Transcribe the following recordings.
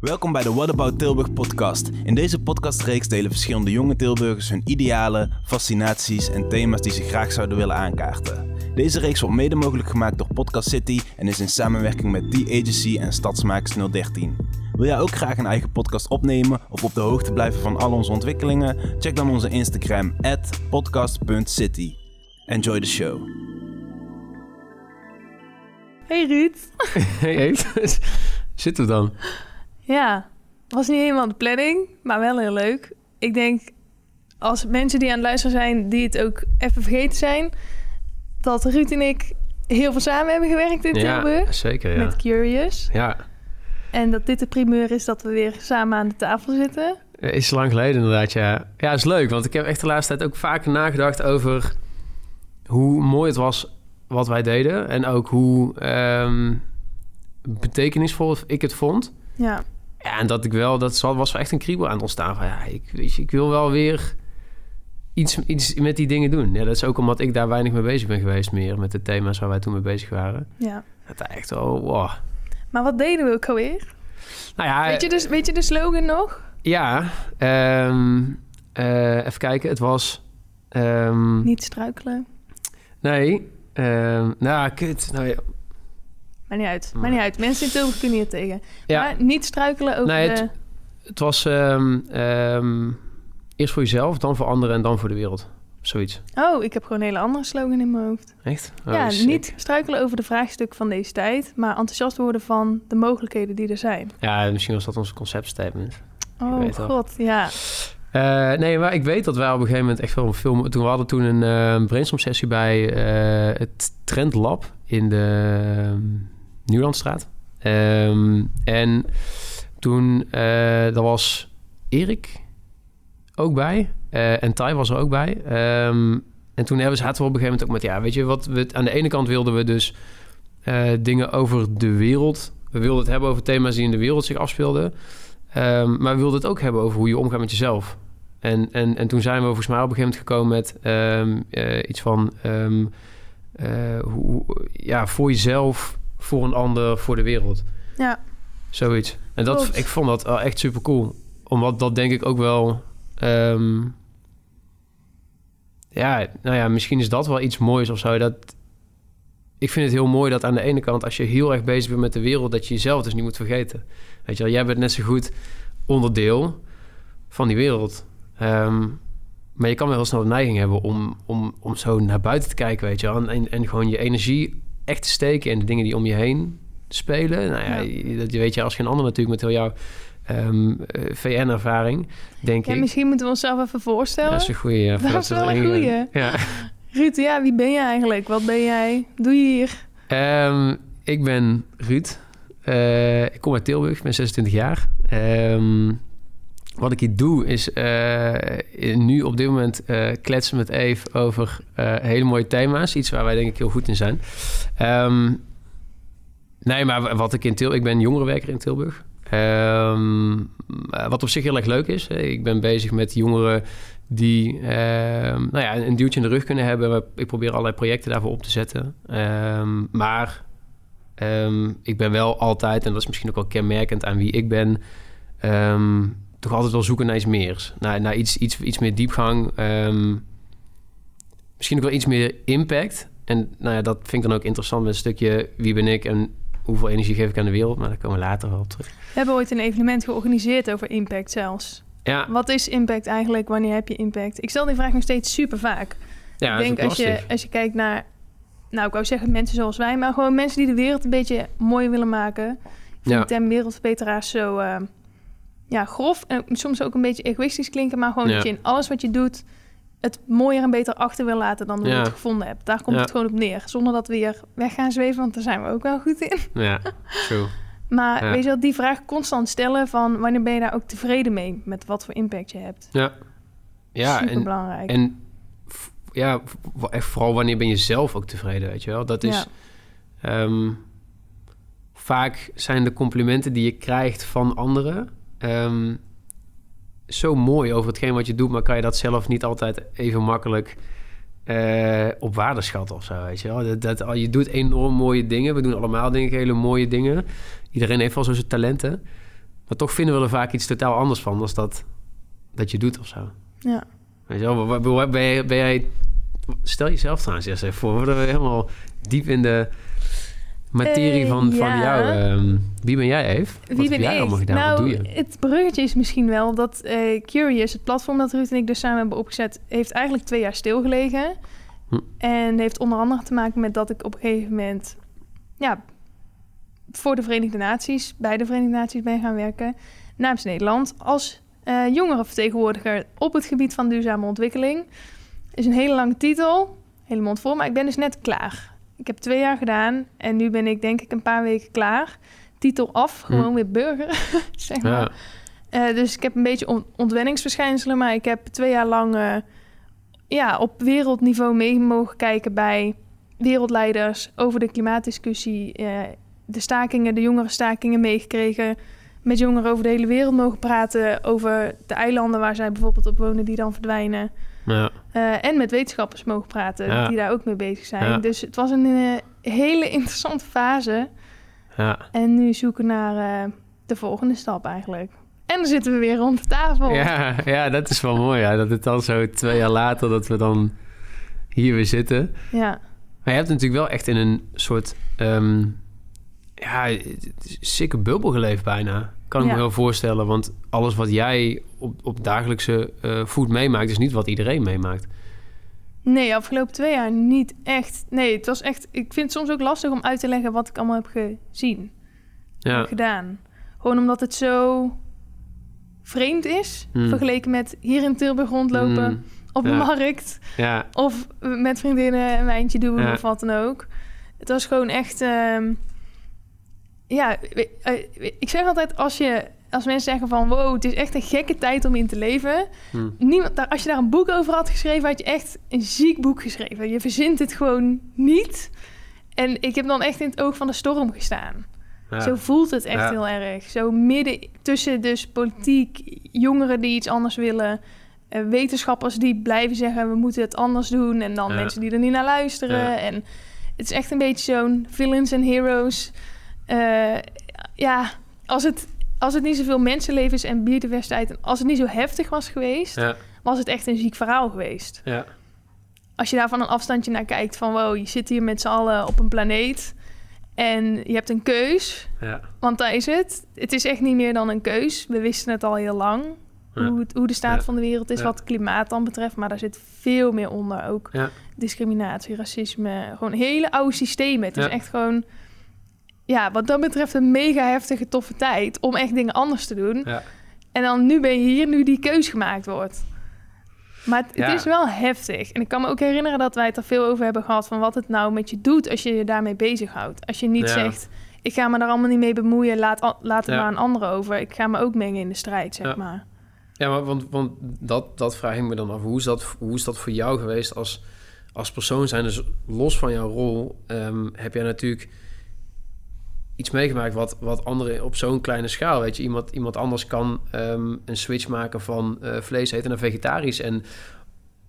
Welkom bij de What About Tilburg podcast. In deze podcastreeks delen verschillende jonge Tilburgers hun idealen, fascinaties en thema's die ze graag zouden willen aankaarten. Deze reeks wordt mede mogelijk gemaakt door Podcast City en is in samenwerking met The Agency en Stadsmakers 013. Wil jij ook graag een eigen podcast opnemen of op de hoogte blijven van al onze ontwikkelingen? Check dan onze Instagram podcast.city. Enjoy the show. Hey Ruud. Hey, zitten we dan? Ja, was niet helemaal de planning, maar wel heel leuk. Ik denk, als mensen die aan het luisteren zijn, die het ook even vergeten zijn, dat Ruud en ik heel veel samen hebben gewerkt in Ja, Tilburg. zeker, ja. Met Curious. Ja, En dat dit de primeur is dat we weer samen aan de tafel zitten. is lang geleden inderdaad, ja. Ja, is leuk, want ik heb echt de laatste tijd ook vaker nagedacht over hoe mooi het was wat wij deden. En ook hoe ehm, betekenisvol ik het vond. Ja, Ja, en dat ik wel, dat was wel echt een kriebel aan het ontstaan van, ja, ik, weet je, ik wil wel weer iets, iets met die dingen doen. Ja, dat is ook omdat ik daar weinig mee bezig ben geweest meer, met de thema's waar wij toen mee bezig waren. ja. Dat echt wel, wow. Maar wat deden we ook alweer? Nou ja, Weet je, dus, weet je de slogan nog? Ja, ehm, eh, even kijken. Het was. ehm, Niet struikelen. nee. ehm, nou, kut. Nou, ja. Maar niet uit. Maar niet uit. Mensen in Tilburg kunnen hier tegen. Ja. Maar niet struikelen over Nee, de... het- Het was ehm, ehm, eerst voor jezelf, dan voor anderen en dan voor de wereld. Zoiets. Oh, ik heb gewoon een hele andere slogan in mijn hoofd. Echt? Oh, ja, sick. niet struikelen over de vraagstukken van deze tijd, maar enthousiast worden van de mogelijkheden die er zijn. Ja, misschien was dat ons conceptstatement. Oh god, ja. Eh, nee, maar ik weet dat wij op een gegeven moment echt wel een film... Toen we hadden toen een eh brainstorm sessie bij eh, het Trend Lab in de ehm, Nieuwlandstraat. Ehm, en toen, eh daar was Erik ook bij. eh, en Tai was er ook bij. Ehm, en toen hebben, zaten we op een gegeven moment ook met... Ja, weet je wat? We, aan de ene kant wilden we dus eh, dingen over de wereld... We wilden het hebben over thema's die in de wereld zich afspeelden... Ehm, maar we wilden het ook hebben over hoe je omgaat met jezelf. En, en, en toen zijn we volgens mij op een gegeven moment gekomen met iets van... hoe, ja, voor jezelf, voor een ander, voor de wereld. Ja, Zoiets. En dat, Klopt. ik vond dat echt super cool. Omdat dat denk ik ook wel... ehm, ja, nou ja, misschien is dat wel iets moois of zo. Dat, ik vind het heel mooi dat aan de ene kant... als je heel erg bezig bent met de wereld... dat je jezelf dus niet moet vergeten. Weet je wel, jij bent net zo goed onderdeel van die wereld. Ehm, maar je kan wel heel snel de neiging hebben om, om, om zo naar buiten te kijken, weet je wel. En, en, en gewoon je energie echt te steken in de dingen die om je heen spelen. Nou ja, Ja. je- dat weet je als geen ander natuurlijk met heel jouw ehm, eh, VN-ervaring, denk ja ik. misschien moeten we onszelf even voorstellen. Dat is een goede. Ja, Dat is we wel een goeie. Ja. Ruud, ja, wie ben je eigenlijk? Wat ben jij? Doe je hier? Ehm, ik ben Ruud. Eh, ik kom uit Tilburg, ik ben 26 jaar. Ehm, wat ik hier doe is eh, nu op dit moment eh, kletsen met Eve over eh, hele mooie thema's. Iets waar wij denk ik heel goed in zijn. Ehm, nee, maar wat ik in Tilburg... Ik ben jongerenwerker in Tilburg. Ehm, eh, wat op zich heel erg leuk is. Ik ben bezig met jongeren die ehm, nou ja, een duwtje in de rug kunnen hebben. Ik probeer allerlei projecten daarvoor op te zetten. Maar ik ben wel altijd, en dat is misschien ook wel kenmerkend aan wie ik ben... toch altijd wel zoeken naar iets meer. Naar, naar iets, iets, iets meer diepgang. ehm, misschien ook wel iets meer impact. En nou ja, dat vind ik dan ook interessant met een stukje... wie ben ik en hoeveel energie geef ik aan de wereld. Maar daar komen we later wel op terug. We hebben ooit een evenement georganiseerd over impact zelfs. Ja, Wat is impact eigenlijk? Wanneer heb je impact? Ik stel die vraag nog steeds super vaak. ja ik denk als je, als je kijkt naar, nou ik wou zeggen mensen zoals wij, maar gewoon mensen die de wereld een beetje mooier willen maken. Ik vind Ja. de term wereldverbeteraars zo eh, ja, grof en soms ook een beetje egoïstisch klinken, maar gewoon Ja. dat je in alles wat je doet het mooier en beter achter wil laten dan hoe je Ja. het gevonden hebt. Daar komt Ja. het gewoon op neer. Zonder dat we hier weg gaan zweven, want daar zijn we ook wel goed in. Ja, true. Maar weet je wel, die vraag constant stellen van wanneer ben je daar ook tevreden mee met wat voor impact je hebt. Ja, ja Super en, belangrijk. en ja, echt vooral wanneer ben je zelf ook tevreden, weet je wel? Dat is... ehm, vaak zijn de complimenten die je krijgt van anderen... ehm, zo mooi over hetgeen wat je doet... maar kan je dat zelf niet altijd even makkelijk eh, op waarde schatten of zo, weet je wel? Dat, dat, je doet enorm mooie dingen. We doen allemaal denk ik hele mooie dingen. Iedereen heeft wel zo zijn talenten. Maar toch vinden we er vaak iets totaal anders van... dan dat, dat je doet of zo. Ja. Weet je wel, ben jij, ben jij... Stel jezelf trouwens eens even voor... we helemaal diep in de materie Eh, van, van ja. jou... ehm, wie ben jij, Eve? Wat Wie heb ben jij ik? allemaal gedaan? nou, Wat doe je? het bruggetje is misschien wel dat eh, Curious, het platform dat Ruud en ik dus samen hebben opgezet, heeft eigenlijk twee jaar stilgelegen. Hm. En heeft onder andere te maken met dat ik op een gegeven moment ja, voor de Verenigde Naties, bij de Verenigde Naties ben gaan werken namens Nederland als eh jongerenvertegenwoordiger op het gebied van duurzame ontwikkeling. Is een hele lange titel, hele mond vol, maar ik ben dus net klaar. Ik heb twee jaar gedaan en nu ben ik denk ik een paar weken klaar. Titel af, gewoon Hm. weer burger, zeg maar. Ja, Eh, dus ik heb een beetje on- ontwenningsverschijnselen, maar ik heb twee jaar lang eh, ja, op wereldniveau mee mogen kijken bij wereldleiders over de klimaatdiscussie, eh, de stakingen, de jongerenstakingen meegekregen. Met jongeren over de hele wereld mogen praten over de eilanden waar zij bijvoorbeeld op wonen die dan verdwijnen. Ja, Eh, en met wetenschappers mogen praten Ja. die daar ook mee bezig zijn. Ja. Dus het was een eh, hele interessante fase. ja. En nu zoeken naar eh, de volgende stap eigenlijk. En dan zitten we weer rond de tafel. Ja, ja, dat is wel mooi. Ja. Dat het dan zo twee jaar later dat we dan hier weer zitten. Ja. Maar je hebt natuurlijk wel echt in een soort... ehm ja, sikke bubbel geleefd bijna. Kan ik Ja. me wel voorstellen. Want alles wat jij op, op dagelijkse eh voet meemaakt... is niet wat iedereen meemaakt. Nee, afgelopen twee jaar niet echt. Nee, het was echt. Ik vind het soms ook lastig om uit te leggen wat ik allemaal heb gezien, Ja, heb gedaan. Gewoon omdat het zo vreemd is, Hmm. vergeleken met hier in Tilburg rondlopen Mm, op de markt ja, of met vriendinnen een wijntje doen of wat dan ook. Het was gewoon echt. ehm, ja, eh, ik zeg altijd als je als mensen zeggen van wow, het is echt een gekke tijd om in te leven. hm, Niemand, daar, als je daar een boek over had geschreven, had je echt een ziek boek geschreven. Je verzint het gewoon niet. En ik heb dan echt in het oog van de storm gestaan. ja. Zo voelt het echt Ja. heel erg. Zo midden tussen dus politiek, jongeren die iets anders willen, eh, wetenschappers die blijven zeggen we moeten het anders doen, en dan Ja. mensen die er niet naar luisteren. En het is echt een beetje zo'n villains en heroes. Eh, ja, als het, als het niet zoveel mensenlevens en biodiversiteit, en als het niet zo heftig was geweest, ja, was het echt een ziek verhaal geweest. ja, Als je daar van een afstandje naar kijkt van wow, je zit hier met z'n allen op een planeet en je hebt een keus. ja, Want daar is het. Het is echt niet meer dan een keus. We wisten het al heel lang. Ja. Hoe, het- hoe de staat Ja. van de wereld is, wat klimaat dan betreft. Maar daar zit veel meer onder. Ook discriminatie, racisme. Gewoon hele oude systemen. Het is echt gewoon... Ja, wat dat betreft een mega heftige, toffe tijd... om echt dingen anders te doen. ja. En dan nu ben je hier, nu die keus gemaakt wordt. Maar het, is wel heftig. En ik kan me ook herinneren dat wij het er veel over hebben gehad... van wat het nou met je doet als je je daarmee bezighoudt. Als je niet Ja. zegt, ik ga me daar allemaal niet mee bemoeien... laat, laat het maar aan anderen over. Ik ga me ook mengen in de strijd, zeg maar. Ja, maar want, want dat, dat vraag ik me dan af. Hoe is dat, hoe is dat voor jou geweest als, als persoon zijn? Dus los van jouw rol ehm, heb jij natuurlijk iets meegemaakt wat, wat anderen op zo'n kleine schaal, weet je. Iemand, iemand anders kan ehm, een switch maken van eh, vlees eten naar vegetarisch en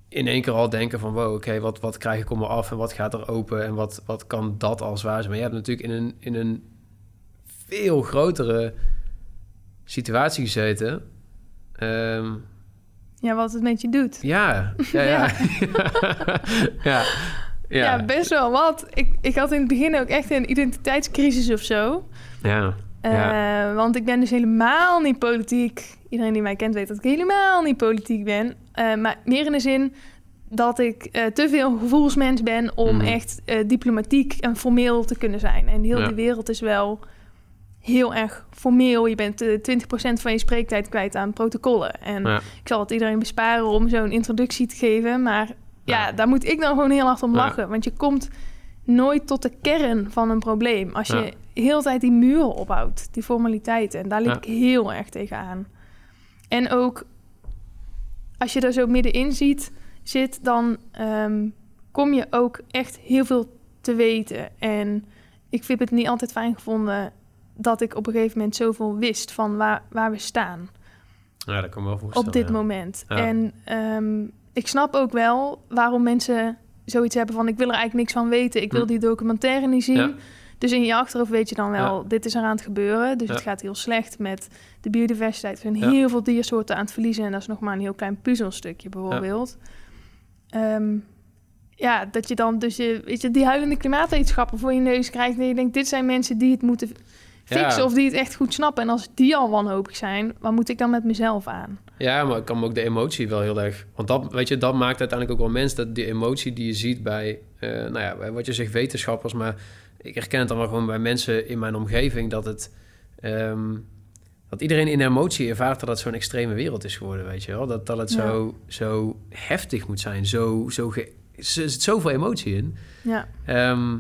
in één keer al denken van wow, oké, wat, wat krijg ik om me af en wat gaat er open en wat, wat kan dat als waar zijn. Maar je hebt natuurlijk in een, in een veel grotere situatie gezeten. Ehm, Ja, wat het met je doet. ja, ja, ja. ja. Ja, ja. best wel wat. Ik, ik had in het begin ook echt een identiteitscrisis of zo. ja. Ja. Eh, want ik ben dus helemaal niet politiek. Iedereen die mij kent weet dat ik helemaal niet politiek ben. Eh, maar meer in de zin dat ik eh, te veel gevoelsmens ben om Mhm. echt diplomatiek en formeel te kunnen zijn. En heel Ja. die wereld is wel heel erg formeel. Je bent eh 20% van je spreektijd kwijt aan protocollen. En ik zal het iedereen besparen om zo'n introductie te geven. Maar ja, daar moet ik dan gewoon heel hard om lachen. Want je komt nooit tot de kern van een probleem. Als je heel de tijd die muren opbouwt, die formaliteiten. En daar liep ik heel erg tegenaan. En ook als je er zo middenin ziet, zit, dan ehm, kom je ook echt heel veel te weten. En ik heb het niet altijd fijn gevonden dat ik op een gegeven moment zoveel wist van waar, waar we staan ja, dat kan me wel voorstellen. op dit ja. moment. Ja. En ehm, ik snap ook wel waarom mensen zoiets hebben van... ik wil er eigenlijk niks van weten, ik wil Hm. die documentaire niet zien. Ja. Dus in je achterhoofd weet je dan wel, Ja. dit is er aan het gebeuren. Dus Ja. het gaat heel slecht met de biodiversiteit. Er zijn Ja. heel veel diersoorten aan het verliezen. En dat is nog maar een heel klein puzzelstukje bijvoorbeeld. Ehm, ja, dat je dan dus je, weet je, die huilende klimaatwetenschappen voor je neus krijgt. En je denkt, dit zijn mensen die het moeten fixen of die het echt goed snappen. En als die al wanhopig zijn, wat moet ik dan met mezelf aan? Ja, maar ik kan me ook de emotie wel heel erg... Want dat, weet je, dat maakt uiteindelijk ook wel mens... dat die emotie die je ziet bij... eh, nou ja, bij wat je zegt wetenschappers... maar ik herken het dan wel gewoon bij mensen in mijn omgeving... dat het... ehm, dat iedereen in emotie ervaart dat het zo'n extreme wereld is geworden, weet je wel? Dat, dat het Ja. zo, zo heftig moet zijn. Zo, zo ge- er zit zoveel emotie in. Ja, Ehm,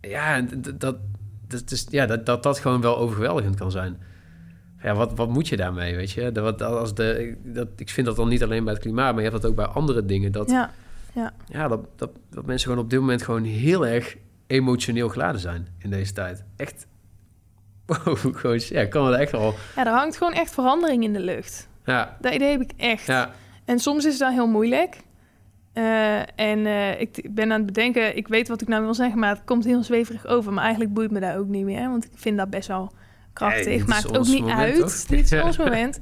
ja, dat, dat, is, ja dat, dat dat gewoon wel overweldigend kan zijn. Ja, wat, wat moet je daarmee, weet je? Dat, wat, als de, dat, ik vind dat dan niet alleen bij het klimaat, maar je hebt dat ook bij andere dingen. Dat, ja, ja, dat, dat, dat mensen gewoon op dit moment gewoon heel erg emotioneel geladen zijn in deze tijd. Echt, wow, gewoon, ja, kan er echt wel... ja, er hangt gewoon echt verandering in de lucht. Ja, Dat idee heb ik echt. ja, En soms is dat heel moeilijk. Eh, en eh, ik ben aan het bedenken, ik weet wat ik nou wil zeggen, maar het komt heel zweverig over. Maar eigenlijk boeit me dat ook niet meer, want ik vind dat best wel krachtig. Maakt ook niet moment, uit. Dit is ons moment.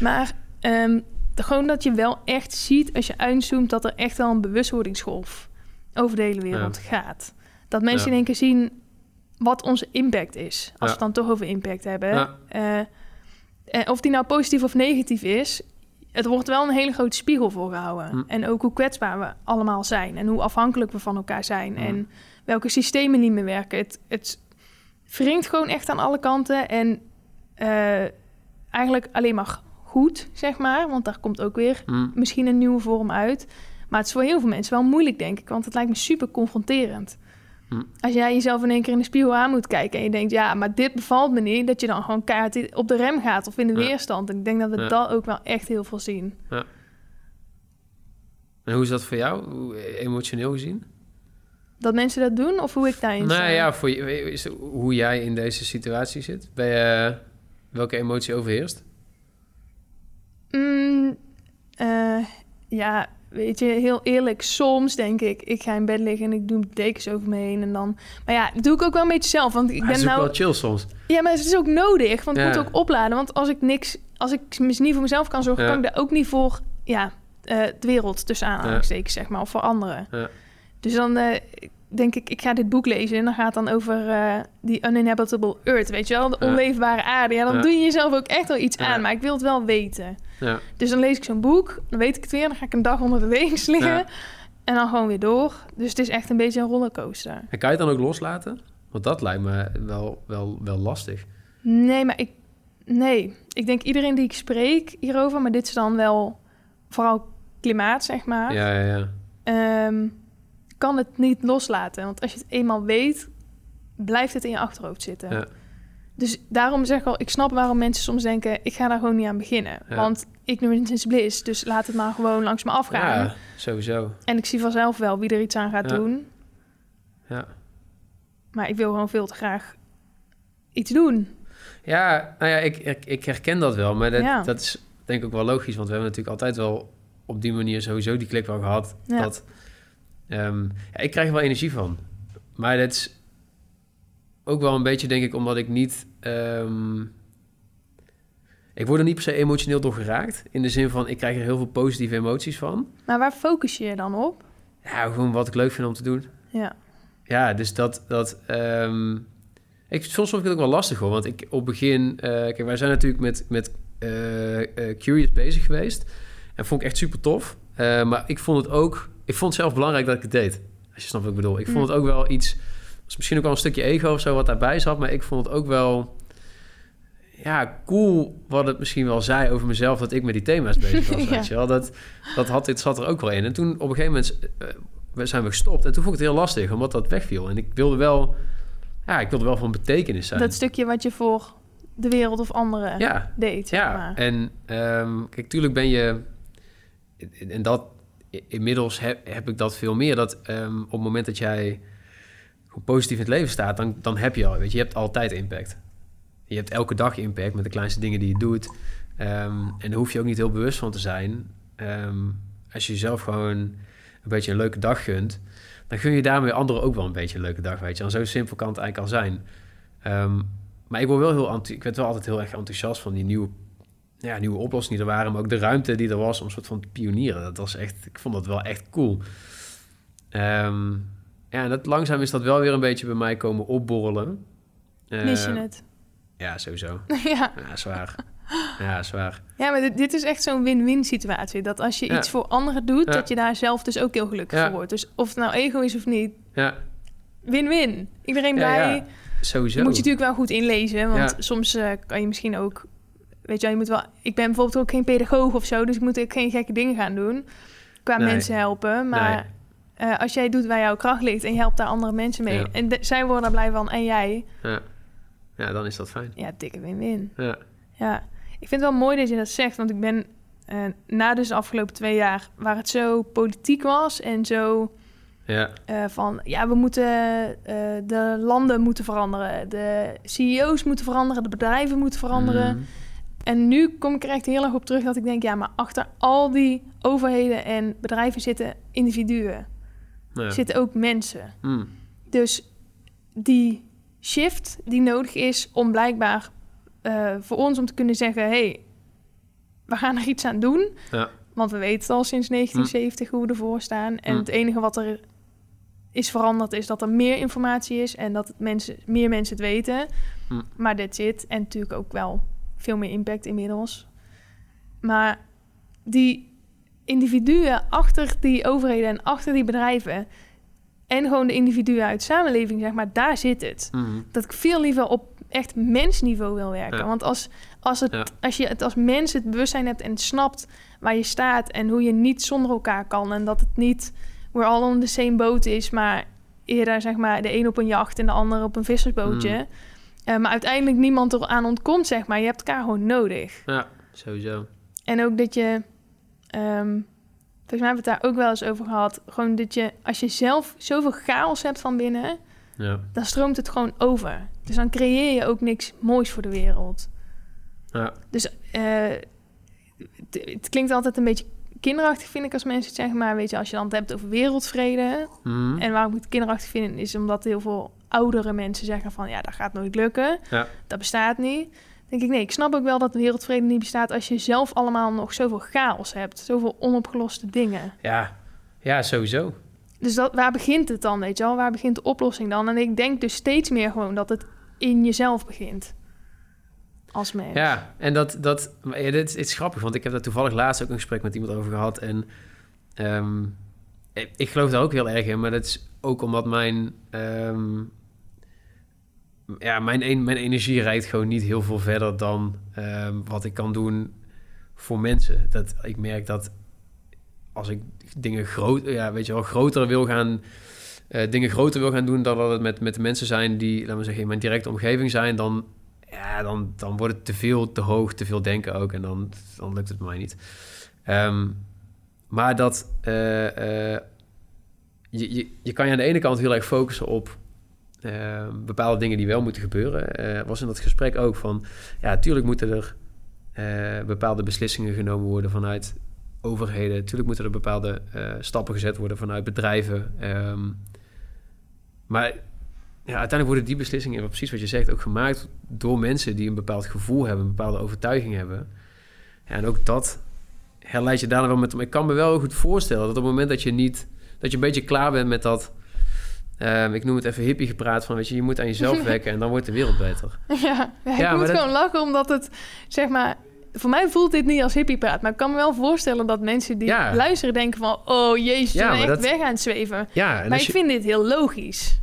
Maar de- gewoon dat je wel echt ziet, als je uitzoomt, dat er echt wel een bewustwordingsgolf over de hele wereld gaat. Dat mensen in één keer zien wat onze impact is. Als we het dan toch over impact hebben. Eh, eh, of die nou positief of negatief is, het wordt wel een hele grote spiegel voorgehouden. Hm. En ook hoe kwetsbaar we allemaal zijn en hoe afhankelijk we van elkaar zijn Hm. en welke systemen niet meer werken. Het, het wringt gewoon echt aan alle kanten en eh, eigenlijk alleen maar goed, zeg maar, want daar komt ook weer hm, misschien een nieuwe vorm uit. Maar het is voor heel veel mensen wel moeilijk, denk ik, want het lijkt me super confronterend. Hm. Als jij jezelf in één keer in de spiegel aan moet kijken en je denkt, ja, maar dit bevalt me niet, dat je dan gewoon keihard op de rem gaat of in de Ja. weerstand. En ik denk dat we Ja. dat ook wel echt heel veel zien. En hoe is dat voor jou, emotioneel gezien? Dat mensen dat doen of hoe ik daarin Nou sta? ja, voor je, is, hoe jij in deze situatie zit. Ben je, welke emotie overheerst? Mm, eh, ja, weet je, heel eerlijk, soms denk ik, ik ga in bed liggen en ik doe dekens over me heen en dan... Maar ja, dat doe ik ook wel een beetje zelf, want ik Maar het ben is ook nou... wel chill soms. Ja, maar het is ook nodig, want ik Ja. moet ook opladen. Want als ik niks, als ik niet voor mezelf kan zorgen, Ja. kan ik daar ook niet voor, ja, eh, de wereld tussen aanhalingstekens, zeg maar, of voor anderen. Ja. Dus dan eh, denk ik, ik ga dit boek lezen en dan gaat het dan over eh, die uninhabitable earth, weet je wel, de onleefbare aarde. Ja, dan Ja. doe je jezelf ook echt wel iets Ja. aan, maar ik wil het wel weten. Ja. Dus dan lees ik zo'n boek, dan weet ik het weer, dan ga ik een dag onder de dekens liggen en dan gewoon weer door. Dus het is echt een beetje een rollercoaster. En kan je het dan ook loslaten? Want dat lijkt me wel, wel, wel lastig. Nee, maar ik. Nee, ik denk iedereen die ik spreek hierover, maar dit is dan wel vooral klimaat, zeg maar. Ja, ja, ja. ehm, kan het niet loslaten. Want als je het eenmaal weet, blijft het in je achterhoofd zitten. Ja. Dus daarom zeg ik al, ik snap waarom mensen soms denken, ik ga daar gewoon niet aan beginnen. Ja. Want ignorance is bliss, dus laat het maar gewoon langs me afgaan. Ja, sowieso. En ik zie vanzelf wel wie er iets aan gaat Ja. doen. Ja. Maar ik wil gewoon veel te graag iets doen. Ja, nou ja, ik, ik, ik herken dat wel. Maar dat, dat is denk ik ook wel logisch. Want we hebben natuurlijk altijd wel op die manier sowieso die klik wel gehad. Dat, ehm, ja, ik krijg er wel energie van. Maar dat is ook wel een beetje, denk ik, omdat ik niet... ehm, ik word er niet per se emotioneel door geraakt. In de zin van, ik krijg er heel veel positieve emoties van. Maar waar focus je je dan op? Ja, gewoon wat ik leuk vind om te doen. Ja. Ja, dus dat... dat ehm, ik, soms vond ik het ook wel lastig hoor. Want ik op begin... eh, kijk, wij zijn natuurlijk met, met eh, eh, Curious bezig geweest. En vond ik echt super tof. Eh, maar ik vond het ook... Ik vond het zelf belangrijk dat ik het deed. Als je snapt wat ik bedoel. Ik vond Mm. het ook wel iets... was misschien ook wel een stukje ego of zo wat daarbij zat. Maar ik vond het ook wel... Ja, cool wat het misschien wel zei over mezelf... dat ik met die thema's bezig was, Ja. weet je wel. Dat, dat had, dit zat er ook wel in. En toen op een gegeven moment... eh, zijn we gestopt. En toen vond ik het heel lastig, omdat dat wegviel. En ik wilde wel... Ja, ik wilde wel van betekenis zijn. Dat stukje wat je voor de wereld of anderen ja, deed. ja. maar. En ehm, kijk, tuurlijk ben je... En dat... Inmiddels heb, ik dat veel meer. Dat ehm, op het moment dat jij positief in het leven staat... Dan, dan heb je al... Weet je, je hebt altijd impact. Je hebt elke dag impact met de kleinste dingen die je doet. Ehm, en daar hoef je ook niet heel bewust van te zijn. Ehm, als je jezelf gewoon een beetje een leuke dag gunt, dan gun je daarmee anderen ook wel een beetje een leuke dag, weet je. En zo simpel kan het eigenlijk al zijn. Maar ik word wel heel ik werd wel altijd heel erg enthousiast van die nieuwe, ja, nieuwe oplossingen er waren, maar ook de ruimte die er was om een soort van te pionieren. Dat was echt, ik vond dat wel echt cool. Ehm, ja, en dat, langzaam is dat wel weer een beetje bij mij komen opborrelen. Mis je het? Ja, sowieso. ja. Ja, zwaar. Ja, zwaar. ja, maar dit, dit is echt zo'n win-win situatie. Dat als je Ja. iets voor anderen doet, Ja. dat je daar zelf dus ook heel gelukkig Ja. voor wordt. Dus of het nou ego is of niet, Ja, win-win. Iedereen blij. ja. sowieso. Moet je natuurlijk wel goed inlezen, want soms eh, kan je misschien ook, weet je, wel, je moet wel. Ik ben bijvoorbeeld ook geen pedagoog of zo, dus ik moet ook geen gekke dingen gaan doen qua Nee. mensen helpen. Maar eh, als jij doet waar jouw kracht ligt en je helpt daar andere mensen mee Ja. en de- zij worden daar blij van en jij, Ja. ja, dan is dat fijn. ja, dikke win-win. Ja. Ja, ik vind het wel mooi dat je dat zegt, want ik ben eh, na dus de afgelopen twee jaar waar het zo politiek was en zo Ja. eh, van ja, we moeten de landen moeten veranderen, de CEO's moeten veranderen, de bedrijven moeten veranderen. Mhm. En nu kom ik er echt heel erg op terug dat ik denk, ja, maar achter al die overheden en bedrijven zitten individuen, Ja. zitten ook mensen. Mm. Dus die shift die nodig is om blijkbaar eh, voor ons om te kunnen zeggen, hey, we gaan er iets aan doen. Ja. Want we weten al sinds 1970 hoe we ervoor staan. En Hm. het enige wat er is veranderd is dat er meer informatie is en dat mensen, meer mensen het weten. Maar dit zit. En natuurlijk ook wel veel meer impact inmiddels. Maar die individuen achter die overheden en achter die bedrijven... en gewoon de individuen uit de samenleving, zeg maar, daar zit het. Mhm. Dat ik veel liever op echt mensniveau wil werken. Ja. Want als, als, het, Ja. als je het als mens het bewustzijn hebt en snapt waar je staat... en hoe je niet zonder elkaar kan... en dat het niet we're all on the same boat is... maar eerder zeg maar de een op een jacht en de ander op een vissersbootje... Mm. Eh, maar uiteindelijk niemand eraan ontkomt, zeg maar. Je hebt elkaar gewoon nodig. Ja, sowieso. En ook dat je... ehm, volgens mij hebben we het daar ook wel eens over gehad. Gewoon dat je, als je zelf zoveel chaos hebt van binnen... Ja. dan stroomt het gewoon over. Dus dan creëer je ook niks moois voor de wereld. Ja. Dus eh, het, het klinkt altijd een beetje kinderachtig, vind ik, als mensen het zeggen. Maar weet je, als je dan het hebt over wereldvrede... Mhm. en waarom ik het kinderachtig vind... is omdat heel veel oudere mensen zeggen van... ja, dat gaat nooit lukken. Ja. Dat bestaat niet. Dan denk ik, nee, ik snap ook wel dat wereldvrede niet bestaat... als je zelf allemaal nog zoveel chaos hebt. Zoveel onopgeloste dingen. Ja. ja, sowieso. Dus dat, waar begint het dan, weet je wel? Waar begint de oplossing dan? En ik denk dus steeds meer gewoon dat het in jezelf begint. Als mens. Ja, en dat, dat ja, dit, is- het is grappig, want ik heb daar toevallig laatst ook een gesprek met iemand over gehad. En ehm, ik, ik geloof daar ook heel erg in, maar dat is ook omdat mijn, ehm, ja, mijn, mijn energie reikt gewoon niet heel veel verder dan ehm, wat ik kan doen voor mensen. Dat, ik merk dat als ik dingen groot, ja, weet je wel, groter wil gaan, eh, dingen groter wil gaan doen dan dat het met, met de mensen zijn die, laten we zeggen, in mijn directe omgeving zijn, dan, ja, dan, dan wordt het te veel, te hoog, te veel denken ook. En dan, dan lukt het mij niet. Ehm, maar dat eh, eh, je, je, je kan je aan de ene kant heel erg focussen op eh, bepaalde dingen die wel moeten gebeuren. Eh, was in dat gesprek ook van, ja, natuurlijk moeten er eh, bepaalde beslissingen genomen worden vanuit overheden. Natuurlijk moeten er bepaalde stappen gezet worden vanuit bedrijven. Ehm, maar ja, uiteindelijk worden die beslissingen, precies wat je zegt, ook gemaakt door mensen die een bepaald gevoel hebben, een bepaalde overtuiging hebben. Ja, en ook dat herleid je daarna wel met. Ik kan me wel goed voorstellen dat op het moment dat je niet, dat je een beetje klaar bent met dat. Ehm, ik noem het even hippie gepraat van, weet je, je moet aan jezelf werken en dan wordt de wereld beter. Ja, ja, ik Ja, moet dat- gewoon lachen omdat het, zeg maar... Voor mij voelt dit niet als hippiepraat, maar ik kan me wel voorstellen dat mensen die Ja. luisteren denken van... Oh jezus, Ja, je echt dat- weg aan het zweven. Ja, maar ik je- vind dit heel logisch.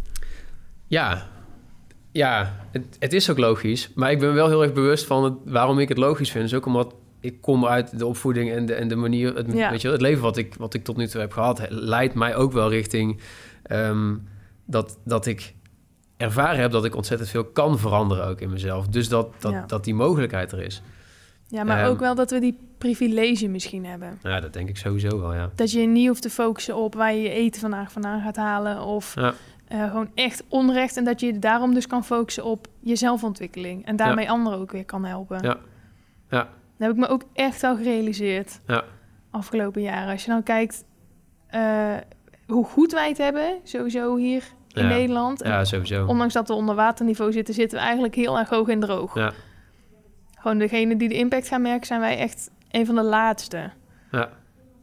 Ja, ja het, het is ook logisch. Maar ik ben wel heel erg bewust van het, waarom ik het logisch vind. Is ook omdat ik kom uit de opvoeding en de, en de manier... Het, weet je, het leven wat ik, wat ik tot nu toe heb gehad... leidt mij ook wel richting ehm, dat, dat ik ervaren heb... dat ik ontzettend veel kan veranderen ook in mezelf. Dus dat, dat, Ja. dat die mogelijkheid er is. Ja, maar Ehm. ook wel dat we die privilege misschien hebben. Ja, dat denk ik sowieso wel, ja. Dat je niet hoeft te focussen op waar je je eten vandaag vandaan gaat halen. Of Ja. eh, gewoon echt onrecht. En dat je daarom dus kan focussen op je zelfontwikkeling. En daarmee anderen ook weer kan helpen. Ja. Ja. Dat heb ik me ook echt wel gerealiseerd Ja. afgelopen jaren. Als je nou kijkt eh, hoe goed wij het hebben, sowieso hier in Ja. Nederland. En Ja, sowieso. Ondanks dat we onder waterniveau zitten, zitten we eigenlijk heel erg hoog en droog. Ja. Gewoon degene die de impact gaan merken, zijn wij echt een van de laatste. Ja.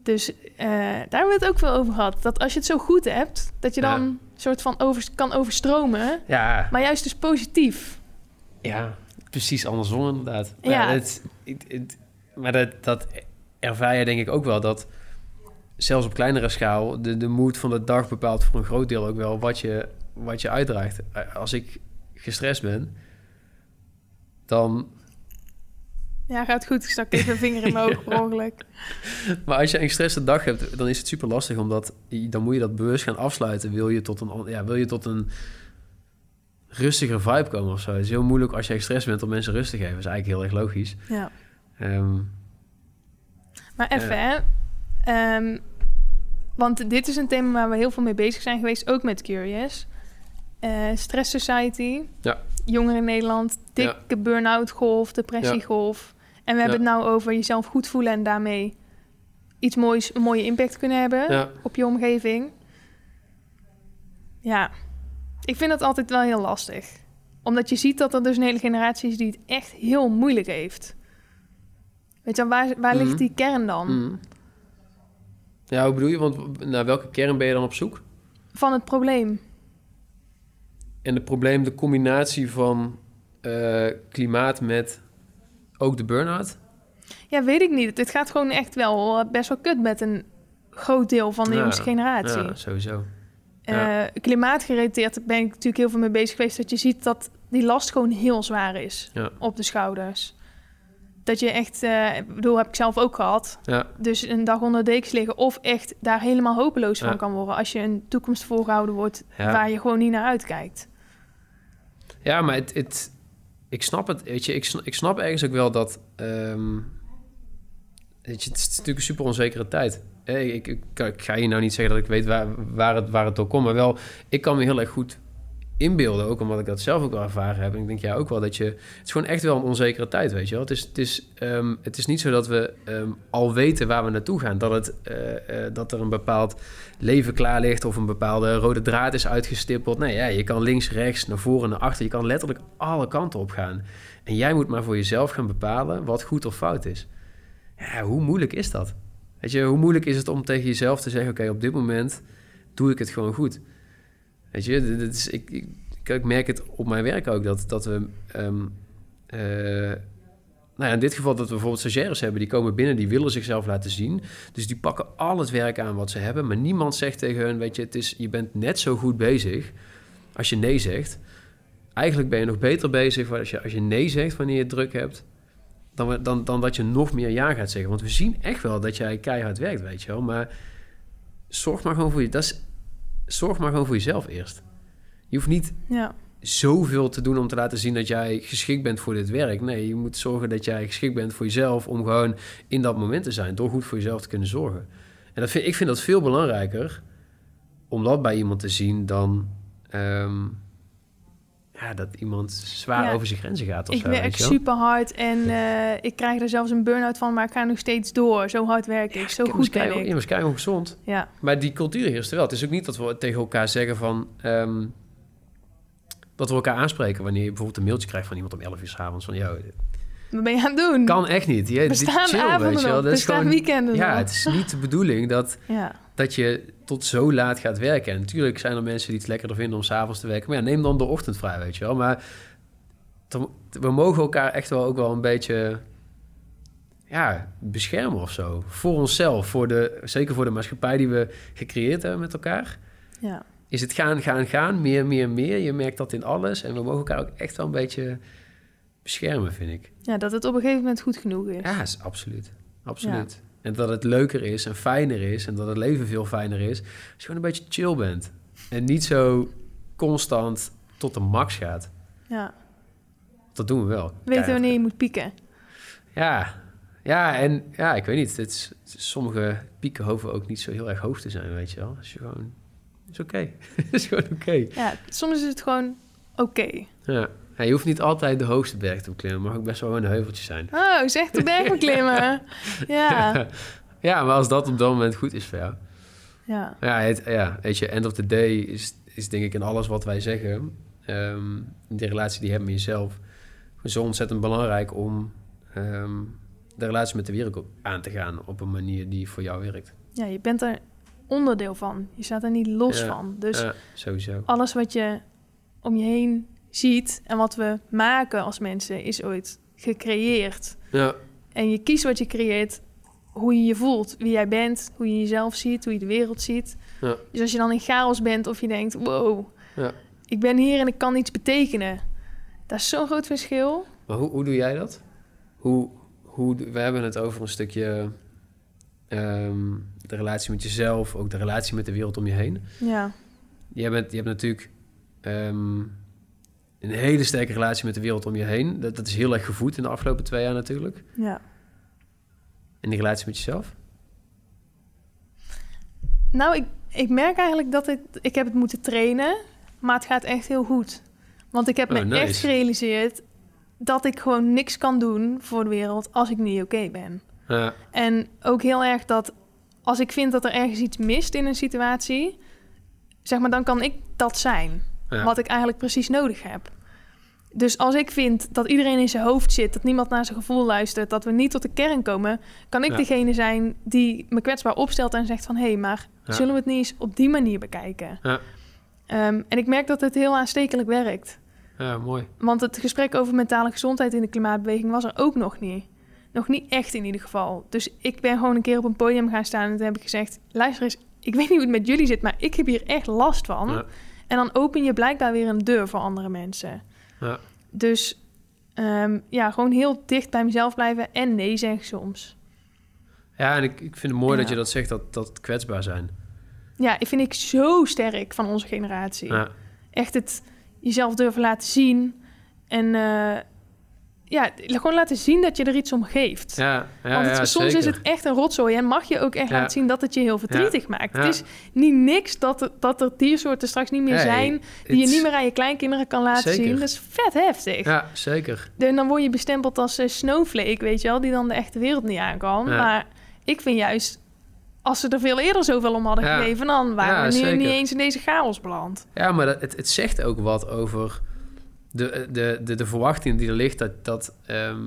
Dus eh, daar hebben we het ook veel over gehad. Dat als je het zo goed hebt, dat je dan Ja. een soort van over, kan overstromen. Ja, Maar juist dus positief. ja, precies andersom inderdaad. Ja. Maar, het, het, het- maar dat, dat ervaar je denk ik ook wel, dat zelfs op kleinere schaal... de, de moed van de dag bepaalt voor een groot deel ook wel wat je, wat je uitdraagt. Als ik gestrest ben, dan... Ja, gaat goed. Ik stak even een vinger in mijn oog per ongeluk. Maar als je een gestreste dag hebt, dan is het super lastig... omdat dan moet je dat bewust gaan afsluiten. Wil je tot een, ja, wil je tot een rustiger vibe komen of zo? Het is heel moeilijk als je gestrest bent om mensen rust te geven. Dat is eigenlijk heel erg logisch. Ja. Ehm, Maar even, hè. Ehm, want dit is een thema waar we heel veel mee bezig zijn geweest, ook met Curious. Eh, Stress Society. Ja. Jongeren in Nederland. Dikke burn-out golf, depressiegolf. En we hebben Ja. het nou over jezelf goed voelen en daarmee iets moois, een mooie impact kunnen hebben ja. op je omgeving. Ja, ik vind dat altijd wel heel lastig. Omdat je ziet dat er dus een hele generatie is die het echt heel moeilijk heeft. Weet je, waar, waar Mhm. ligt die kern dan? Mm. Ja, hoe bedoel je? Want naar welke kern ben je dan op zoek? Van het probleem. En het probleem, de combinatie van eh, klimaat met ook de burn-out? Ja, weet ik niet. Het gaat gewoon echt wel eh, best wel kut met een groot deel van de Ja, jongste generatie. Ja, sowieso. Eh, klimaatgerelateerd ben ik natuurlijk heel veel mee bezig geweest. Dat je ziet dat die last gewoon heel zwaar is Ja. op de schouders. Dat je echt, eh, ik bedoel, heb ik zelf ook gehad. Ja, Dus een dag onder de dekens liggen of echt daar helemaal hopeloos van kan worden. Als je een toekomst voorgehouden wordt Ja. waar je gewoon niet naar uitkijkt. ja maar het, het, ik snap het. Weet je, ik, sn- ik snap ergens ook wel dat... ehm, weet je, het is natuurlijk een super onzekere tijd. Ik, ik, ik ga je nou niet zeggen dat ik weet waar, waar, het, waar het door komt. Maar wel, ik kan me heel erg goed inbeelden. Ook omdat ik dat zelf ook wel ervaren heb. En ik denk ja ook wel dat je... Het is gewoon echt wel een onzekere tijd, weet je wel. Het is, het is, ehm, het is niet zo dat we ehm, al weten waar we naartoe gaan. Dat, het, eh, eh, dat er een bepaald leven klaar ligt... of een bepaalde rode draad is uitgestippeld. Nee, ja, je kan links, rechts, naar voren, naar achter. Je kan letterlijk alle kanten op gaan. En jij moet maar voor jezelf gaan bepalen wat goed of fout is. Ja, hoe moeilijk is dat? Weet je, hoe moeilijk is het om tegen jezelf te zeggen... oké, op dit moment doe ik het gewoon goed. Weet je, is, ik, ik, ik merk het op mijn werk ook... dat, dat we... ehm, eh, nou ja, in dit geval dat we bijvoorbeeld stagiaires hebben... die komen binnen, die willen zichzelf laten zien. Dus die pakken al het werk aan wat ze hebben... maar niemand zegt tegen hun... weet je, het is, je bent net zo goed bezig als je nee zegt. Eigenlijk ben je nog beter bezig als je, als je nee zegt wanneer je druk hebt... Dan, dan, dan dat je nog meer ja gaat zeggen. Want we zien echt wel dat jij keihard werkt, weet je wel. Maar zorg maar gewoon voor je... Dat is, zorg maar gewoon voor jezelf eerst. Je hoeft niet Ja, zoveel te doen om te laten zien dat jij geschikt bent voor dit werk. Nee, je moet zorgen dat jij geschikt bent voor jezelf om gewoon in dat moment te zijn. Door goed voor jezelf te kunnen zorgen. En dat vind, ik vind dat veel belangrijker om dat bij iemand te zien dan ehm, ja, dat iemand zwaar Ja. over zijn grenzen gaat. Of ik zo, werk je super hard en eh, ik krijg er zelfs een burn-out van, maar ik ga nog steeds door. Zo hard werk ik, zo goed ben Je ik. was keihard gezond. Ja, Maar die cultuur heerst er wel. Het is ook niet dat we tegen elkaar zeggen van... ehm, dat we elkaar aanspreken wanneer je bijvoorbeeld een mailtje krijgt van iemand om 11 uur 's avonds. Van, yo, dit wat ben je aan het doen? kan echt niet. Je, Er dit- chill, avonden weet je wel. Dat er is staan gewoon, weekenden ja, nog. het is niet de bedoeling dat, Ja, dat je tot zo laat gaat werken. En natuurlijk zijn er mensen die het lekkerder vinden om s'avonds te werken. Maar ja, neem dan de ochtend vrij, weet je wel. Maar we mogen elkaar echt wel ook wel een beetje ja, beschermen of zo. Voor onszelf, voor de, zeker voor de maatschappij die we gecreëerd hebben met elkaar. ja. Is het gaan, gaan, gaan, meer, meer, meer. Je merkt dat in alles. En we mogen elkaar ook echt wel een beetje beschermen, vind ik. ja, dat het op een gegeven moment goed genoeg is. Ja, is absoluut. Absoluut. En dat het leuker is en fijner is en dat het leven veel fijner is als je gewoon een beetje chill bent. En niet zo constant tot de max gaat. Ja. Dat doen we wel. Weten wanneer je moet pieken. Ja. Ja, en ja, ik weet niet. Het is, het is- sommige pieken hoeven ook niet zo heel erg hoog te zijn, weet je wel. Als je gewoon... is oké. Is gewoon oké. Ja, soms is het gewoon oké. Ja. Ja, je hoeft niet altijd de hoogste berg te beklimmen. Het mag ook best wel een heuveltje zijn. Oh, echt de berg beklimmen. ja. ja, maar als dat op dat moment goed is voor jou. Ja, Ja, het, ja, weet je, end of the day is, is denk ik in alles wat wij zeggen, ehm, de relatie die je hebt met jezelf, zo ontzettend belangrijk om ehm, de relatie met de wereld aan te gaan op een manier die voor jou werkt. ja, je bent er onderdeel van. Je staat er niet los Ja, van. Dus ja, sowieso. alles wat je om je heen ziet en wat we maken als mensen is ooit gecreëerd. Ja, En je kiest wat je creëert, hoe je je voelt, wie jij bent, hoe je jezelf ziet, hoe je de wereld ziet. Ja. Dus als je dan in chaos bent of je denkt, wow, Ja. ik ben hier en ik kan iets betekenen. Dat is zo'n groot verschil. maar hoe, hoe doe jij dat? Hoe, hoe, we hebben het over een stukje ehm, de relatie met jezelf, ook de relatie met de wereld om je heen. Ja, Je, bent, je hebt natuurlijk ehm, een hele sterke relatie met de wereld om je heen. Dat, dat is heel erg gevoed in de afgelopen twee jaar natuurlijk. ja. En die relatie met jezelf? Nou, ik, ik merk eigenlijk dat ik, ik heb het moeten trainen, maar het gaat echt heel goed. Want ik heb Oh, me nice. echt gerealiseerd dat ik gewoon niks kan doen voor de wereld als ik niet oké ben. Ja, En ook heel erg dat als ik vind dat er ergens iets mist in een situatie, zeg maar, dan kan ik dat zijn. Ja, Wat ik eigenlijk precies nodig heb. Dus als ik vind dat iedereen in zijn hoofd zit, dat niemand naar zijn gevoel luistert, dat we niet tot de kern komen, kan ik Ja. degene zijn die me kwetsbaar opstelt en zegt van hé, hey, maar Ja. zullen we het niet eens op die manier bekijken? Ja. Ehm, en ik merk dat het heel aanstekelijk werkt. ja, mooi. Want het gesprek over mentale gezondheid in de klimaatbeweging was er ook nog niet. Nog niet echt in ieder geval. Dus ik ben gewoon een keer op een podium gaan staan en toen heb ik gezegd: luister eens, ik weet niet hoe het met jullie zit, maar ik heb hier echt last van. En dan open je blijkbaar weer een deur voor andere mensen. Ja. Dus ehm, ja, gewoon heel dicht bij mezelf blijven en nee zeggen soms. Ja, en ik, ik vind het mooi dat je dat zegt, dat, dat kwetsbaar zijn. Ja, ik vind ik zo sterk van onze generatie. Ja, Echt het jezelf durven laten zien. En eh, ja, gewoon laten zien dat je er iets om geeft. ja, ja, Want het- ja, soms zeker. is het echt een rotzooi en mag je ook echt laten zien dat het je heel verdrietig maakt. Het is niet niks dat, er- dat er diersoorten straks niet meer zijn, die je niet meer aan je kleinkinderen kan laten Zeker. zien. Dat is vet heftig. Ja, zeker. En dan word je bestempeld als eh, snowflake, weet je wel, die dan de echte wereld niet aan kan. Ja. Maar ik vind juist, als ze er veel eerder zoveel om hadden gegeven, dan waren we nu niet eens in deze chaos beland. Ja, maar dat, het, het zegt ook wat over de, de, de, de verwachting die er ligt dat, dat, ehm,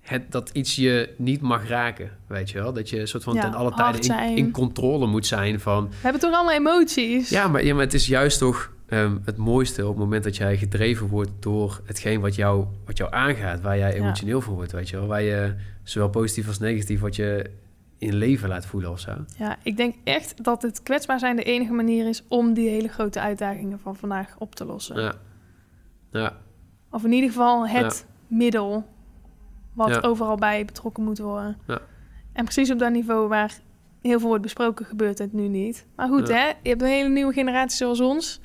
het, dat iets je niet mag raken, weet je wel? Dat je een soort van Ja, ten alle tijden in, in controle moet zijn van... We hebben toch allemaal emoties? Ja, maar, ja, maar het is juist toch ehm, het mooiste op het moment dat jij gedreven wordt door hetgeen wat jou, wat jou aangaat, waar jij Ja. emotioneel van wordt, weet je wel? Waar je zowel positief als negatief wat je in leven laat voelen of zo. Ja, ik denk echt dat het kwetsbaar zijn de enige manier is om die hele grote uitdagingen van vandaag op te lossen. Ja. Ja, Of in ieder geval het middel wat Ja. overal bij betrokken moet worden. Ja. En precies op dat niveau waar heel veel wordt besproken, gebeurt het nu niet. Maar goed, Ja. hè? Je hebt een hele nieuwe generatie zoals ons.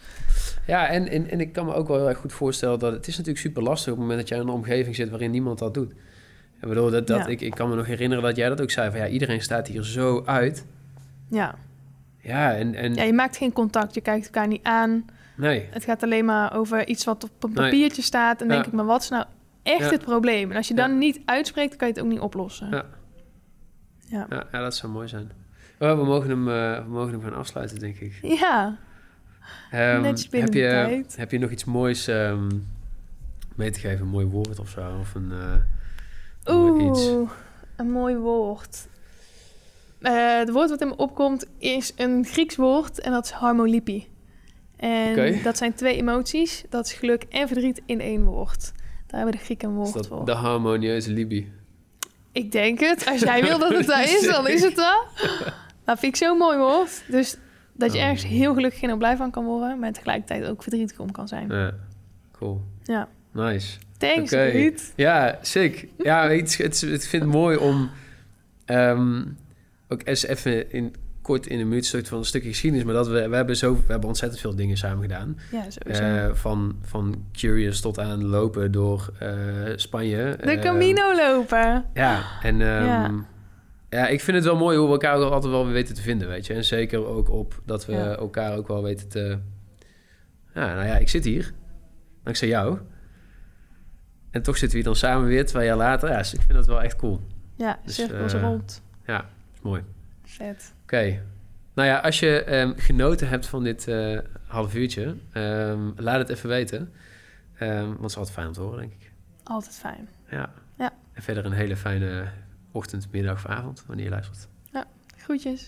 Ja, en, en, en ik kan me ook wel heel erg goed voorstellen dat het is natuurlijk super lastig op het moment dat jij in een omgeving zit waarin niemand dat doet. Ik bedoel, dat, dat, Ja. ik, ik kan me nog herinneren dat jij dat ook zei van ja, iedereen staat hier zo uit. Ja. Ja, en, en ja, je maakt geen contact, je kijkt elkaar niet aan. Nee, Het gaat alleen maar over iets wat op een Nee. papiertje staat. En denk ik, maar wat is nou echt Ja. het probleem? En als je Ja. dan niet uitspreekt, kan je het ook niet oplossen. Ja. Ja. ja, dat zou mooi zijn. Oh, we, mogen hem, we mogen hem gaan afsluiten, denk ik. Ja. Netjes binnen heb, je, de tijd. heb je nog iets moois ehm, mee te geven? Een mooi woord of zo? Of een eh, iets? Oeh, een mooi woord. Eh, het woord wat in me opkomt is een Grieks woord en dat is harmolipi. En dat zijn twee emoties. Dat is geluk en verdriet in één woord. Daar hebben de Grieken een Is woord dat voor. de harmonieuze Libi? Ik denk het. Als jij wil dat het dat is, dan is het dat. Dat vind ik zo'n mooi woord. Dus dat je Oh. ergens heel gelukkig en ook blij van kan worden, maar tegelijkertijd ook verdrietig om kan zijn. Ja, cool. Ja. Nice. Thanks. Ruud. Ja, sick. Ja, het, het, het vind het mooi om ehm, ook eens even in, kort in een minuut soort van een stukje geschiedenis, maar dat we, we hebben zo, we hebben ontzettend veel dingen samen gedaan. Ja, sowieso. Eh, van, van curious tot aan lopen door eh, Spanje. de Eh, Camino lopen. Ja, en ehm, Ja. ja. ik vind het wel mooi hoe we elkaar ook altijd wel weer weten te vinden, weet je. En zeker ook op dat we Ja. elkaar ook wel weten te... Ja, nou ja, ik zit hier. Dankzij jou. En toch zitten we hier dan samen weer twee jaar later. Ja, dus ik vind dat wel echt cool. Ja, Dus, cirkels rond. Ja, is mooi. Vet. Oké. Nou ja, als je ehm, genoten hebt van dit eh, half uurtje, ehm, laat het even weten. Ehm, want het is altijd fijn om te horen, denk ik. Altijd fijn. Ja. Ja. En verder een hele fijne ochtend, middag of avond, wanneer je luistert. Groetjes.